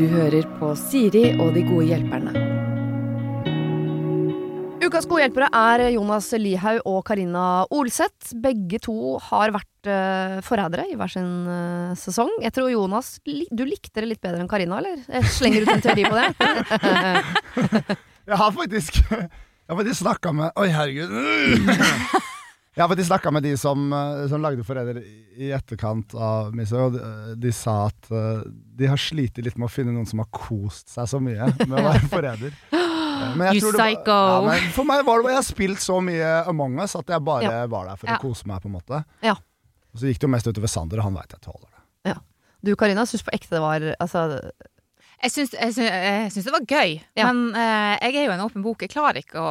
Du hører på Siri og de gode hjelperne. Ukas gode hjelpere er Jonas Lihaug og Karina Olseth. Begge to har vært uh, forrædere i hver sin uh, sesong. Jeg tror Jonas, li du likte det litt bedre enn Karina, eller? Jeg slenger ut en teori på det. jeg har faktisk Jeg har faktisk snakka med Oi, herregud. Jeg har faktisk snakka med de som, eh, som lagde Forræder i etterkant av Misse, og de, de, sa at uh, de har slitt litt med å finne noen som har kost seg så mye med å være forræder. you psycho! Var, ja, for meg var det Jeg har spilt så mye Among us at jeg bare ja. var der for ja. å kose meg, på en måte. Ja. Og så gikk det jo mest utover Sander, og han veit jeg tåler det. Ja. Du Karina, syns på ekte det var altså, jeg syns, jeg, syns, jeg syns, det var gøy, ja. men uh, jeg er jo en åpen bok. Jeg klarer ikke å,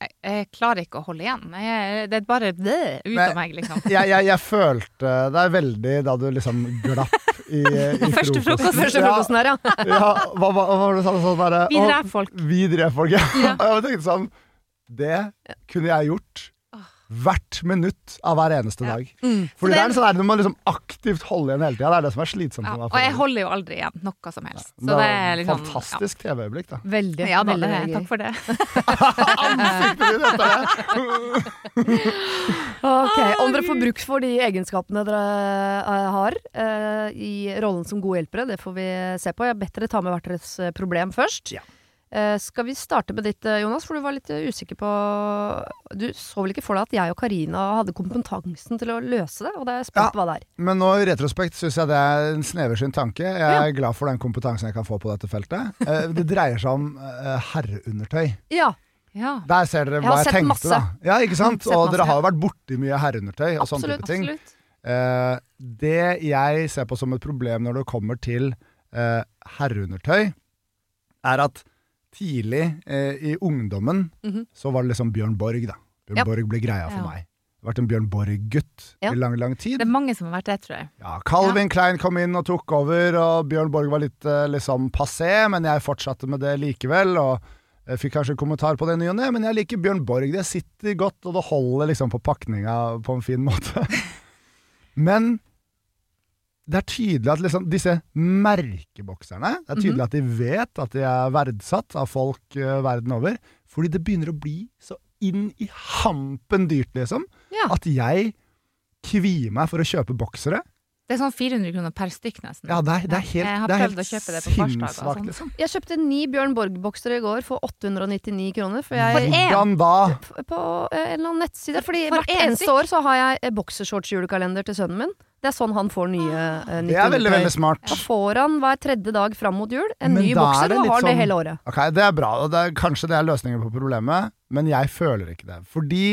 jeg, jeg klarer ikke å holde igjen. Jeg, det er bare det ut av meg, liksom. jeg, følte deg veldig da du liksom glapp i, i Første frokost. Første frokosten her, ja. ja hva, hva, hva var det sånn, sånn der, Vi drev folk. Vi drev folk, ja. ja. Og jeg tenkte sånn Det kunne jeg gjort hvert minutt av hver eneste dag. Mm. Fordi det, det, er sånn der, Du må liksom aktivt holde igjen hele tida. Det er det som er slitsomt. Ja, og jeg holder jo aldri igjen noe som helst. Ja, det, er liksom, fantastisk TV-øyeblikk, da. Veldig. Ja, veldig, veldig takk for det. ok, Om dere får bruk for de egenskapene dere uh, har uh, i rollen som gode hjelpere, det får vi se på. Jeg har bedt dere ta med hvert deres eh, problem først. Ja. Uh, skal vi starte med ditt, eh, Jonas? For du var litt uh, usikker på Du så vel ikke for deg at jeg og Karina hadde kompetansen til å løse det? Og det er spent ja, hva det er. Men nå i retrospekt syns jeg det er en sneversynt tanke. Jeg er ja. glad for den kompetansen jeg kan få på dette feltet. Det dreier seg om herreundertøy. Ja. Ja. Der ser dere hva jeg, jeg tenkte, masse. da. Ja, ikke sant? Og masse, dere har jo vært borti mye herreundertøy og absolutt, sånne type ting. Uh, det jeg ser på som et problem når det kommer til uh, herreundertøy, er at tidlig eh, i ungdommen mm -hmm. så var det liksom Bjørn Borg, da. Bjørn yep. Borg ble greia for ja. meg. Jeg har vært en Bjørn Borg-gutt ja. i lang, lang tid. Det er mange som har vært det, tror jeg. Ja, Calvin Klein kom inn og tok over, og Bjørn Borg var litt eh, liksom passé, men jeg fortsatte med det likevel. og jeg fikk kanskje en kommentar på det ny og ne, men jeg liker Bjørn Borg. Det sitter godt, og det holder liksom på pakninga på en fin måte. men det er tydelig at liksom, disse merkebokserne Det er tydelig mm -hmm. at de vet at de er verdsatt av folk uh, verden over. Fordi det begynner å bli så inn i hampen dyrt, liksom. Ja. At jeg kvier meg for å kjøpe boksere. Det er sånn 400 kroner per stykk, nesten. Ja, det er, det er helt, jeg har prøvd å kjøpe det på farsdag, sånn. liksom. Jeg kjøpte ni Bjørn Borg-boksere i går for 899 kroner. For jeg, Hvordan da? På en eller annen nettside. Fordi hvert eneste år så har jeg boksershorts-julekalender til sønnen min. Det er sånn han får nye uh, Det er veldig, veldig smart. Da får han hver tredje dag fram mot jul en men ny bokser, og har sånn, det hele året. Ok, Det er bra, og det er, kanskje det er løsningen på problemet, men jeg føler ikke det. Fordi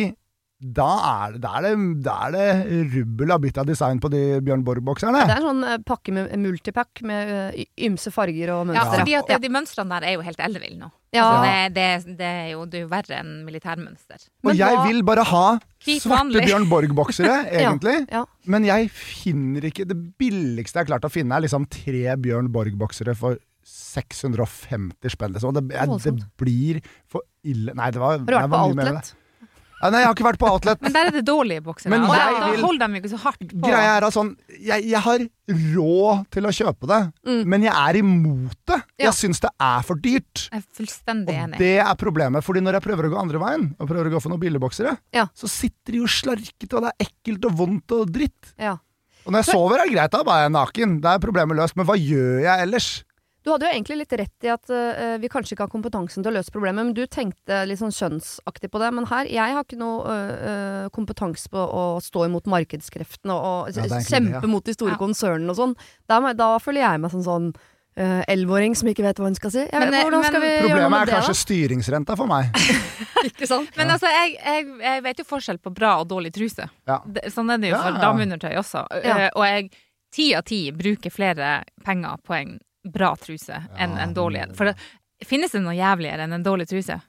da er, det, da, er det, da er det rubbel av bitt av design på de Bjørn Borg-bokserne. Det er en sånn uh, pakke med multipack med uh, ymse farger og mønstre. Ja, fordi at ja. de mønstrene der er jo helt elleville nå. Ja. Altså, det, det, det, er jo, det, er jo, verre enn militærmønster. Og jeg da, vil bare ha svarte Bjørn Borg-boksere, egentlig. ja, men jeg finner ikke Det billigste jeg har klart å finne, er liksom tre Bjørn Borg-boksere for 650 spenn. Liksom. Det, det, blir for ille Nei, det var, Har du vært på Outlet? Nei, jeg har ikke vært på Outlet. Men der er det dårlige boksere. Men og da, vil, holder de ikke så hardt på. Greia er at sånn, jeg, jeg, har råd til å kjøpe det, mm. men jeg er imot det. Ja. Jeg syns det er for dyrt. Jeg er fullstendig enig. Og det er problemet. Fordi når jeg prøver å gå andre veien, og prøver å gå for noen billigboksere, ja. så sitter de jo slarkete, og det er ekkelt og vondt og dritt. Ja. Og når jeg sover, er det greit, da bare jeg er naken. Da er problemet løst. Men hva gjør jeg ellers? Du hadde jo egentlig litt rett i at uh, vi kanskje ikke har kompetansen til å løse problemet, men du tenkte litt sånn skjønnsaktig på det. Men her, jeg har ikke noe uh, kompetanse på å stå imot markedskreftene og, og ja, kjempe det, ja. mot de store ja. konsernene og sånn. Da, da, føler jeg meg som sånn elleveåring uh, som ikke vet hva hun skal si. Men, vet, men, problemet er kanskje da? styringsrenta for meg. ikke sant? Men altså, jeg, jeg, jeg, vet jo forskjell på bra og dårlig truse. Det, sånn er det jo for dameundertøy også. og jeg ti av ti bruker flere penger på en bra truse enn en dårlig en. For det, finnes det noe jævligere enn en dårlig truse?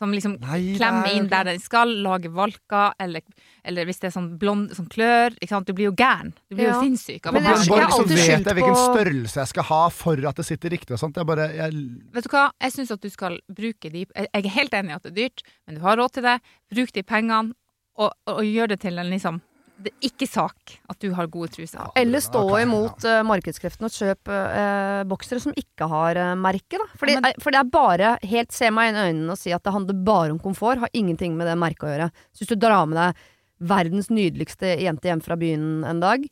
Som liksom Nei, klemmer inn der den skal, lage valker, eller, eller hvis det er sånn blond sånn klør. Du blir jo gæren. Du blir ja. jo sinnssyk av å så vet jeg hvilken størrelse jeg skal ha for at det sitter riktig og sånt. Jeg bare jeg... Vet du hva, jeg syns at du skal bruke de Jeg er helt enig i at det er dyrt, men du har råd til det. Bruk de pengene, og, og, og gjør det til en liksom det er ikke sak at du har gode truser. Eller stå imot uh, markedskreftene og kjøp uh, boksere som ikke har uh, merke, da. Fordi, ja, men, for det er bare helt Se meg inn i øynene og si at det handler bare om komfort. Har ingenting med det merket å gjøre. Så hvis du drar med deg verdens nydeligste jente hjem fra byen en dag,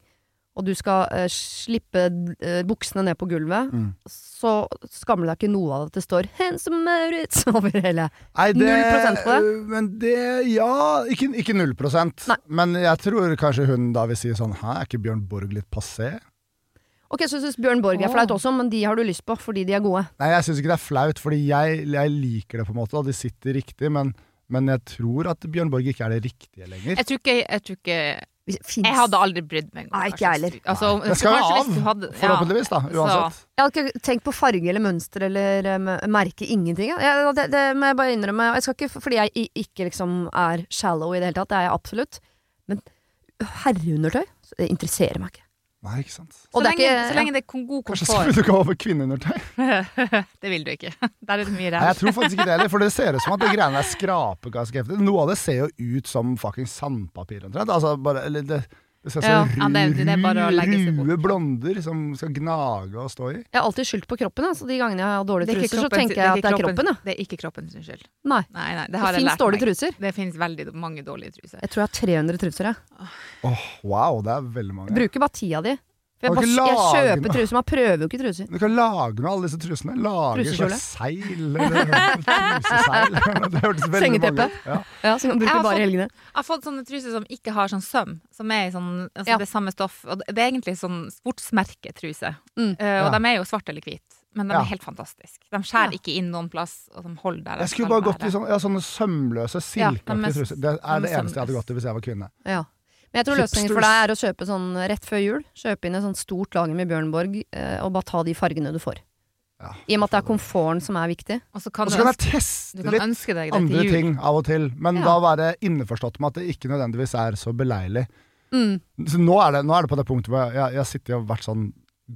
og du skal uh, slippe uh, buksene ned på gulvet, mm. så skammer du deg ikke noe av at det står 'Handsome Maurits' over hele. Nei, det, null prosent på det? Men det Ja, ikke, ikke null prosent. Men jeg tror kanskje hun da vil si sånn 'Hæ, er ikke Bjørn Borg litt passé?' Ok, Så syns Bjørn Borg er flaut også, men de har du lyst på fordi de er gode? Nei, jeg syns ikke det er flaut, fordi jeg, jeg liker det på en måte, og de sitter riktig, men, men jeg tror at Bjørn Borg ikke er det riktige lenger. Jeg tror ikke, jeg tror ikke Finns... Jeg hadde aldri brydd meg. Nei, ikke jeg heller. Altså, det skal jo av, hadde, ja. forhåpentligvis, da. Uansett. Jeg hadde ikke tenkt på farge eller mønster eller um, merke. Ingenting. Jeg, det, det, må jeg bare innrømme. Jeg skal ikke, fordi jeg ikke liksom er shallow i det hele tatt. Det er jeg absolutt. Men herreundertøy, det interesserer meg ikke. Nei, ikke sant. Så lenge, ikke, så, lenge, det er god komfort. Kanskje skal du ikke ha over kvinneundertøy? det vil du ikke. Der er det mye ræl. Jeg tror faktisk ikke det heller, for det ser ut som at det greiene er heftig. Noe av det ser jo ut som fuckings sandpapir omtrent. Altså, bare, eller det, det ser ut som ja, det, det rue blonder som skal gnage og stå i. Jeg har alltid skyldt på kroppen, så de gangene jeg har dårlige truser, så tenker jeg at det er kroppen. Ja. Det er ikke kroppen sin skyld. Nei. nei, nei det, det fins dårlige truser. Det fins veldig mange dårlige truser. Jeg tror jeg har 300 truser, jeg. Oh, wow, det er veldig mange. Bruker bare ti av de. Jeg, bare, jeg, kjøper truser, man prøver jo ikke truser. Du kan lage noe av alle disse trusene. Lage slags seil eller truseseil. det hørtes veldig mange. Ja. ja, som man bruker bare i helgene. Jeg har fått sånne truser som ikke har sånn søm, som er i sånn, altså ja. det samme stoff. Og det er egentlig sånn sportsmerketruse. Mm. Uh, og ja. de er jo svart eller hvit. Men de er helt fantastiske. De skjærer ikke inn noen plass, og de holder der. Jeg skulle bare gått i sånne, sånne sømløse, silkeaktige truser. Det er det eneste jeg hadde gått i hvis jeg var kvinne. Ja. Men jeg tror løsningen for deg er å kjøpe sånn rett før jul. Kjøpe inn et sånt stort lager med Bjørnborg, eh, og bare ta de fargene du får. Ja, I og med at det er komforten som er viktig. Og så kan, kan jeg teste litt andre ting av og til, men ja. da være innforstått med at det ikke nødvendigvis er så beleilig. Mm. Så nå er, det, nå er, det, på det punktet hvor jeg, jeg sitter og har vært sånn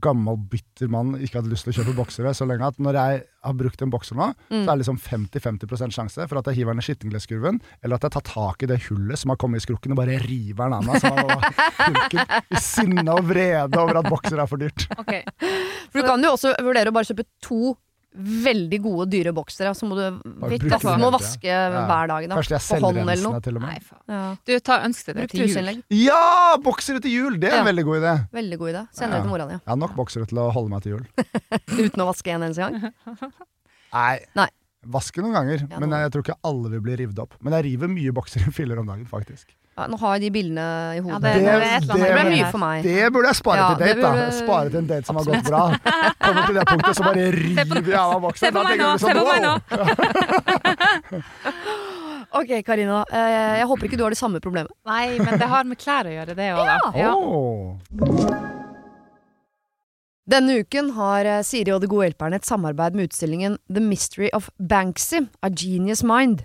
gammel, bitter mann ikke hadde lyst til å kjøpe boksere så lenge at når jeg har brukt en bokser nå, mm. så er det liksom 50-50 sjanse for at jeg hiver den i skittenklesskurven, eller at jeg tar tak i det hullet som har kommet i skrukken og bare river den av meg. I sinne og vrede over at bokser er for dyrt. Okay. For du kan jo også vurdere å bare kjøpe to veldig gode, dyre boksere, så må du, du må vaske ja. hver dag. Da. Kanskje det er selvrensende, til og med. Nei, ja. Du, ta ønske deg det til jul. Ja! Boksere til jul! Det er ja. en veldig god idé. Veldig god idé. Send det til mora di. Jeg har nok boksere til å holde meg til jul. Uten å vaske en eneste gang? Nei. Nei. Vaske noen ganger, men jeg tror ikke alle vil bli revet opp. Men jeg river mye boksere i filler om dagen, faktisk. Ja, nå har jeg de bildene i hodet. Ja, det, det, det, det, ble mye for meg. Det burde jeg spare ja, til date. Burde... da Spare til en date som har gått bra. Kommer til det punktet, så bare river jeg av boksen. Se på meg nå! Se på meg nå! ok, Karina. Eh, jeg håper ikke du har det samme problemet. Nei, men det har med klær å gjøre, det òg, da. Ja. Oh. Denne uken har eh, Siri og De gode hjelperne et samarbeid med utstillingen The Mystery of Banksy, A Genius Mind.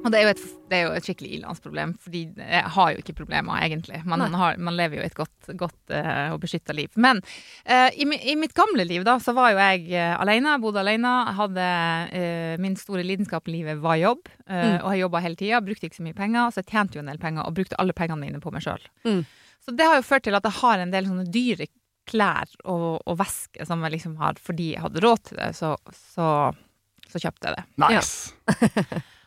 Og det er, et, det er, jo et, skikkelig ilandsproblem, fordi jeg har jo ikke problemer, egentlig. Man, har, man lever jo et godt, godt uh, og beskytta liv. Men uh, i, i, mitt gamle liv, da, så var jo jeg uh, alene, bodde alene. Hadde uh, Min store lidenskap i livet var jobb, mm. og jeg jobba hele tida. Brukte ikke så mye penger, så jeg tjente jo en del penger, og brukte alle pengene mine på meg sjøl. Mm. Så det har jo ført til at jeg har en del sånne dyre klær og, og væske som jeg liksom har fordi jeg hadde råd til det, så, så, så kjøpte jeg det. Nice! Ja.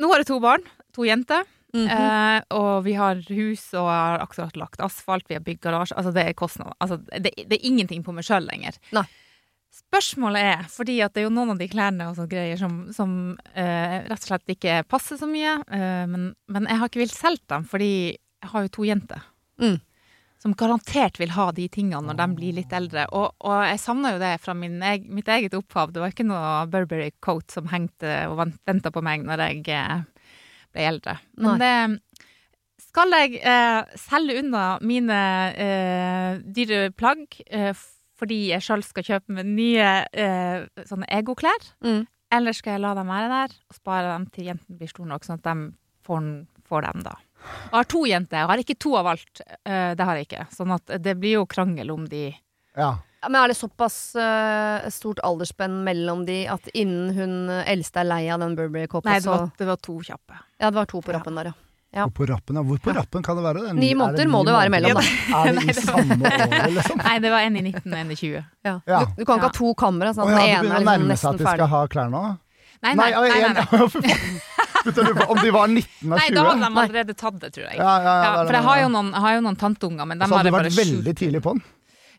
Nå har jeg to barn. To jenter. Mm -hmm. eh, og vi har hus og har akkurat lagt asfalt, vi har bygd garasje. Altså, det er kostnader. Altså, det, det, er ingenting på meg sjøl lenger. Nei. Spørsmålet er, fordi at det er jo noen av de klærne og sånne greier som, som eh, rett og slett ikke passer så mye, eh, men, men, jeg har ikke villet selge dem, fordi jeg har jo to jenter. Mm. Som garantert vil ha de tingene når de blir litt eldre. Og, og jeg savner jo det fra min, mitt eget opphav. Det var ikke noe Burberry coat som hengte og venta på meg når jeg eh, ble eldre. Men det skal jeg eh, selge unna mine eh, dyre plagg eh, fordi jeg sjøl skal kjøpe meg nye eh, sånne egoklær? Mm. Eller skal jeg la dem være der og spare dem til jentene blir store nok, sånn at de får, får dem da? Jeg har to jenter. Jeg har ikke to av alt. Eh, det har jeg ikke. Sånn at det blir jo krangel om de ja. Men er det såpass uh, stort aldersspenn mellom de at innen hun eldste er lei av den Burberry-kåpa, Nei, det var, det var, to kjappe. Ja, det var to på rappen der, ja. Ja. På rappen. Hvor på rappen kan det være? Det ni måneder må det jo være mellom, da. Er det i samme året, liksom? Nei, det var en i 19 og en i 20. Ja. Ja. Du, du, kan ikke ha to kamre. Sånn, oh, ja, du begynner å liksom nærme seg at de skal ha klær nå? Nei, nei, nei. nei, nei, Om de var 19 og 20? Nei, da hadde de allerede tatt det, tror jeg. Ja, ja, ja, for jeg har jo noen, har jo noen tanteunger, men de så hadde bare vært veldig tidlig på den?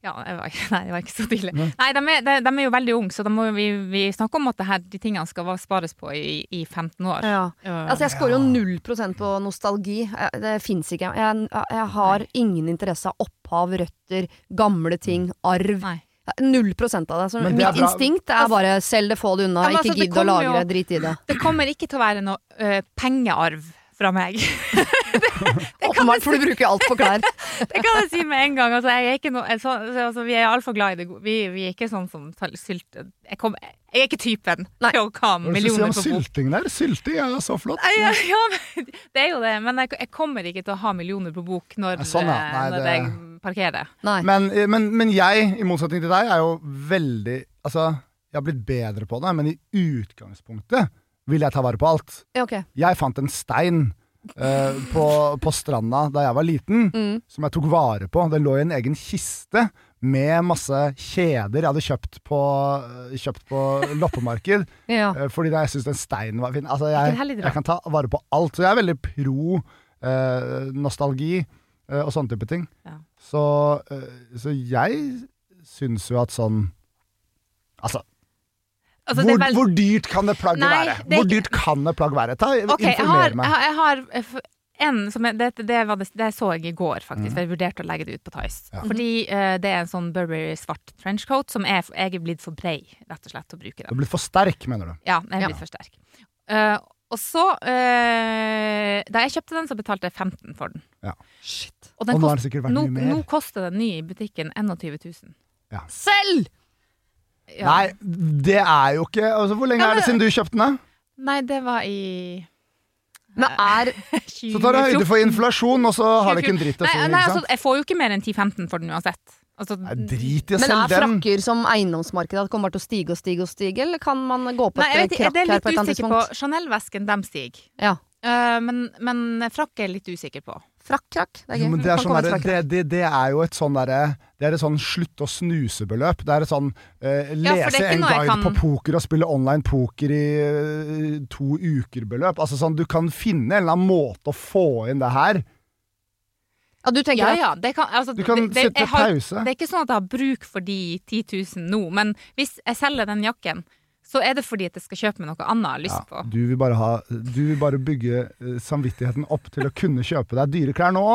Ja, var, nei, det var ikke så tidlig. Nei, de er, de, de er jo veldig unge, så da må vi, vi snakke om at her, de tingene skal spares på i, i 15 år. Ja. Altså, jeg scorer jo null prosent på nostalgi. Det fins ikke. Jeg, jeg, har ingen interesse av opphav, røtter, gamle ting, arv. Nei. Null prosent av det. Så mitt er instinkt er bare selg det, få det unna, ja, ikke altså, gidd å lagre, drit i det. Det kommer ikke til å være noe uh, pengearv fra meg. Åpenbart, for du bruker alt på klær. det kan jeg si med en gang. Altså, er noe, så, altså, vi er altfor glad i det gode. Vi, vi, er ikke sånn som sylte jeg, kom, jeg, er ikke typen Nei. til å ha millioner på bok. Sylting der? Sylting er så flott. Ja, ja, det er jo det. Men jeg, jeg, kommer ikke til å ha millioner på bok når, sånn, ja. Nei, når det... jeg parkerer. Men, men, men jeg, i motsetning til deg, er jo veldig Altså, jeg har blitt bedre på det, men i utgangspunktet vil jeg ta vare på alt. Okay. Jeg fant en stein uh, på, på, stranda da jeg var liten, mm. som jeg tok vare på. Den lå i en egen kiste med masse kjeder jeg hadde kjøpt på, uh, kjøpt på loppemarked. ja. uh, fordi jeg syntes den steinen var fin. Altså, jeg, jeg, kan ta vare på alt. Så jeg er veldig pro nostalgi og sånne type ting. Ja. Så, så jeg syns jo at sånn Altså Altså, hvor, vel... hvor, dyrt kan det plagget være? Det hvor dyrt kan det plagg være? Ta, okay, informer meg. Jeg har, jeg har en som jeg, det, det, det, det, så jeg i går, faktisk. Mm. Jeg vurderte å legge det ut på Tice. Ja. Fordi uh, det er en sånn Burberry svart trenchcoat som er, jeg er blitt for brei, rett og slett, å bruke den. Du er blitt for sterk, mener du? Ja, jeg er blitt ja. for sterk. Uh, og så uh, Da jeg kjøpte den, så betalte jeg 15 for den. Ja. Shit. Og, og nå har den sikkert vært nå, mye mer. Nå koster den ny i butikken 21 000. Ja. Selv! Ja. Nei, det er jo ikke altså, Hvor lenge ja, men, er det siden du kjøpte den? Nei, det var i men er Så tar du høyde for inflasjon, og så har det ikke en dritt å si. Nei, nei altså, jeg får jo ikke mer enn 10-15 for den uansett. Altså, nei, drit i å selge den. Men er frakker som eiendomsmarkedet kommer til å stige og stige og stige, eller kan man gå på et krakk her på et annet tidspunkt? Jeg er litt usikker på Chanel-vesken, dem stiger. Ja. Uh, men, men frakk er jeg litt usikker på. Frakk-krakk. Det er gøy. Jo, det, er sånn der, det, det, det, er jo et sånn derre Det er et sånn slutt å snuse-beløp. Det er et sånn uh, lese ja, en guide kan... på poker og spille online poker i uh, to uker-beløp. Altså sånn, Du kan finne en eller annen måte å få inn det her. Ja, du tenker ja, ja. Det kan, altså, du kan det, sette pause. Det er ikke sånn at jeg har bruk for de 10 000 nå, men hvis jeg selger den jakken så er det fordi at jeg skal kjøpe meg noe annet jeg har lyst på. du, vil bare ha, du vil bare bygge uh, samvittigheten opp til å kunne kjøpe deg dyre klær nå.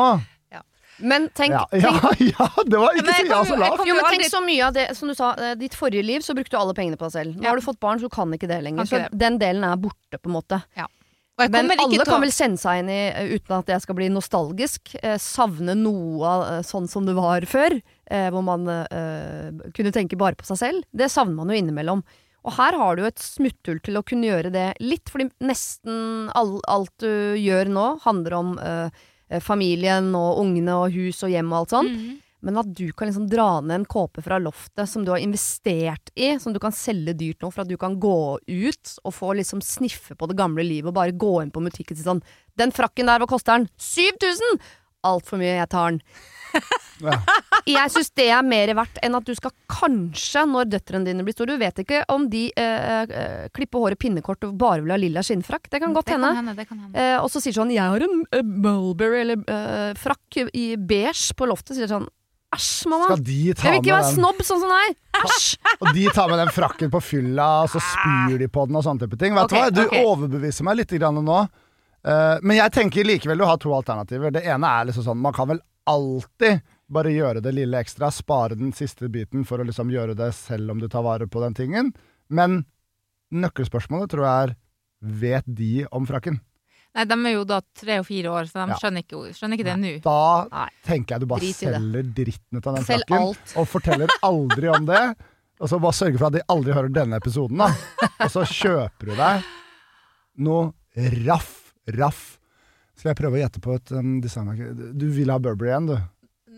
Ja. Men tenk, tenk ja, ja, det var ikke så så lavt. Jo, men tenk så mye av det Som du sa, eh, ditt forrige liv så brukte du alle pengene på deg selv. Nå har du fått barn, så du kan ikke det lenger. Ikke så det. den delen er borte, på en måte. Ja. Men alle kan vel kjenne seg inn i, eh, uten at jeg skal bli nostalgisk, eh, savne noe av sånn som det var før. eh, hvor man eh, kunne tenke bare på seg selv, det savner man jo innimellom. Og her har du et smutthull til å kunne gjøre det litt, fordi nesten all, alt du gjør nå, handler om eh, familien og ungene og hus og hjem og alt sånt. Mm. Men at du kan liksom dra ned en kåpe fra loftet som du har investert i, som du kan selge dyrt nå, for at du kan gå ut og få liksom sniffe på det gamle livet og bare gå inn på butikken og si sånn Den frakken der, hva koster den? 7000! Altfor mye, jeg tar den. Ja. Jeg syns det er mer verdt enn at du skal kanskje, når døtrene dine blir store Du vet ikke om de eh, eh, klipper håret pinnekort og bare vil ha lilla skinnfrakk. Det kan godt det hende. Kan hende, hende. Eh, og så sier sånn 'Jeg har en uh, Mulberry eller uh, frakk i beige på loftet'. Sier sånn Æsj, mamma. Skal de ta jeg vil ikke være den... snobb sånn som deg. Æsj. og de tar med den frakken på fylla, og så spyr de på den og sånne type ting. Vet okay, du hva, du okay. overbeviser meg litt nå. Uh, men jeg tenker likevel du har to alternativer. Det ene er liksom sånn Man kan vel alltid bare gjøre det lille ekstra, spare den siste biten for å liksom gjøre det selv om du tar vare på den tingen. Men nøkkelspørsmålet tror jeg er Vet de om frakken? Nei, de er jo da tre og fire år, så de ja. skjønner, ikke, skjønner ikke, det nå. Da Nei. tenker jeg du bare selger dritten ut av den frakken, alt. og forteller aldri om det. Og så bare sørger for at de aldri hører denne episoden, da. Og så kjøper du deg noe raff, raff. Skal jeg prøve å gjette på et um, designmerke? Du vil ha Burberry igjen, du?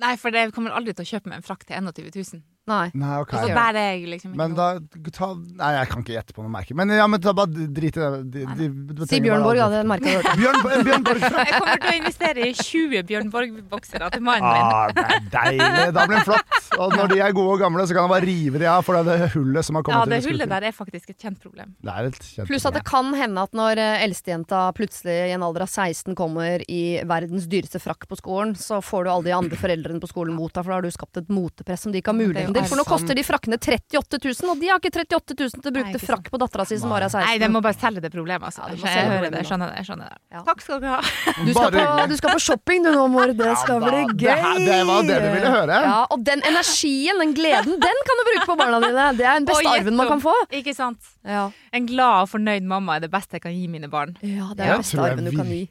Nei, for jeg kommer aldri til å kjøpe meg en frakk til 21 000. Nei. nei okay. Og der er jeg liksom Men da ta, Nei, jeg kan ikke gjette på noe merke. Men ja, men ta, bare drit i det. De, de, de, si Bjørn Borg, da. Det merket du Bjørn, Bjørn Borg Jeg kommer til å investere i 20 Bjørn Borg-boksere til mannen min. Ah, det er deilig. Da blir den flott. Og når de er gode og gamle, så kan han bare rive de av for det, det hullet som har kommet Ja, det hullet der er faktisk et kjent problem. Det er et kjent Pluss at det kan hende at når eh, eldstejenta plutselig i en alder av 16 kommer i verdens dyreste frakk på skolen, så får du alle de andre foreldrene på skolen mot deg, for da har du skapt et motepress som de ikke har muligheten til. For nå koster de frakkene 38 000, og de har ikke 38 000 til å bruke til frakk på dattera si som bare er 16. Nei, de må bare selge det problemet, altså. Ja, jeg hører det, skjønner det. skjønner det. Ja. Takk skal du ha. Du skal, på, du skal, på, shopping du nå, mor. Det skal bli gøy. Det, her, det, var det du ville høre. Ja, og den energien, den gleden, den kan du bruke på barna dine. Det er den beste arven man kan få. Ikke sant. Ja. En glad og fornøyd mamma er det beste jeg kan gi mine barn. Ja, det er den beste arven du kan gi.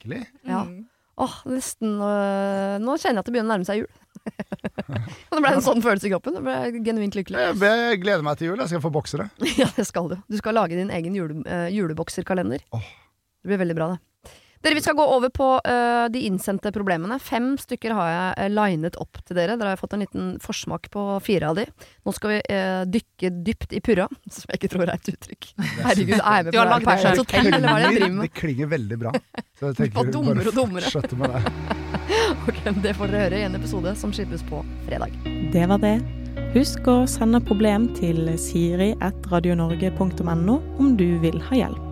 Ja. Mm. Åh, nesten øh, Nå kjenner jeg at det begynner å nærme seg jul. Og det ble en sånn følelse i kroppen. Det ble genuint lykkelig. Jeg gleder meg til jul. Jeg skal få boksere. ja, det skal du. Du skal lage din egen jule, øh, julebokserkalender. Åh. Det blir veldig bra, det. Dere, Vi skal gå over på uh, de innsendte problemene. Fem stykker har jeg uh, linet opp til dere. Dere har fått en liten forsmak på fire av de. Nå skal vi uh, dykke dypt i purra, som jeg ikke tror er et uttrykk. Herregud, er jeg med på det? Hotel, eller hva det jeg med? Det klinger veldig bra. Så jeg tenker dummere og dummere. med det. ok, Det får dere høre i en episode som slippes på fredag. Det var det. Husk å sende problem til siri.radionorge.no om du vil ha hjelp.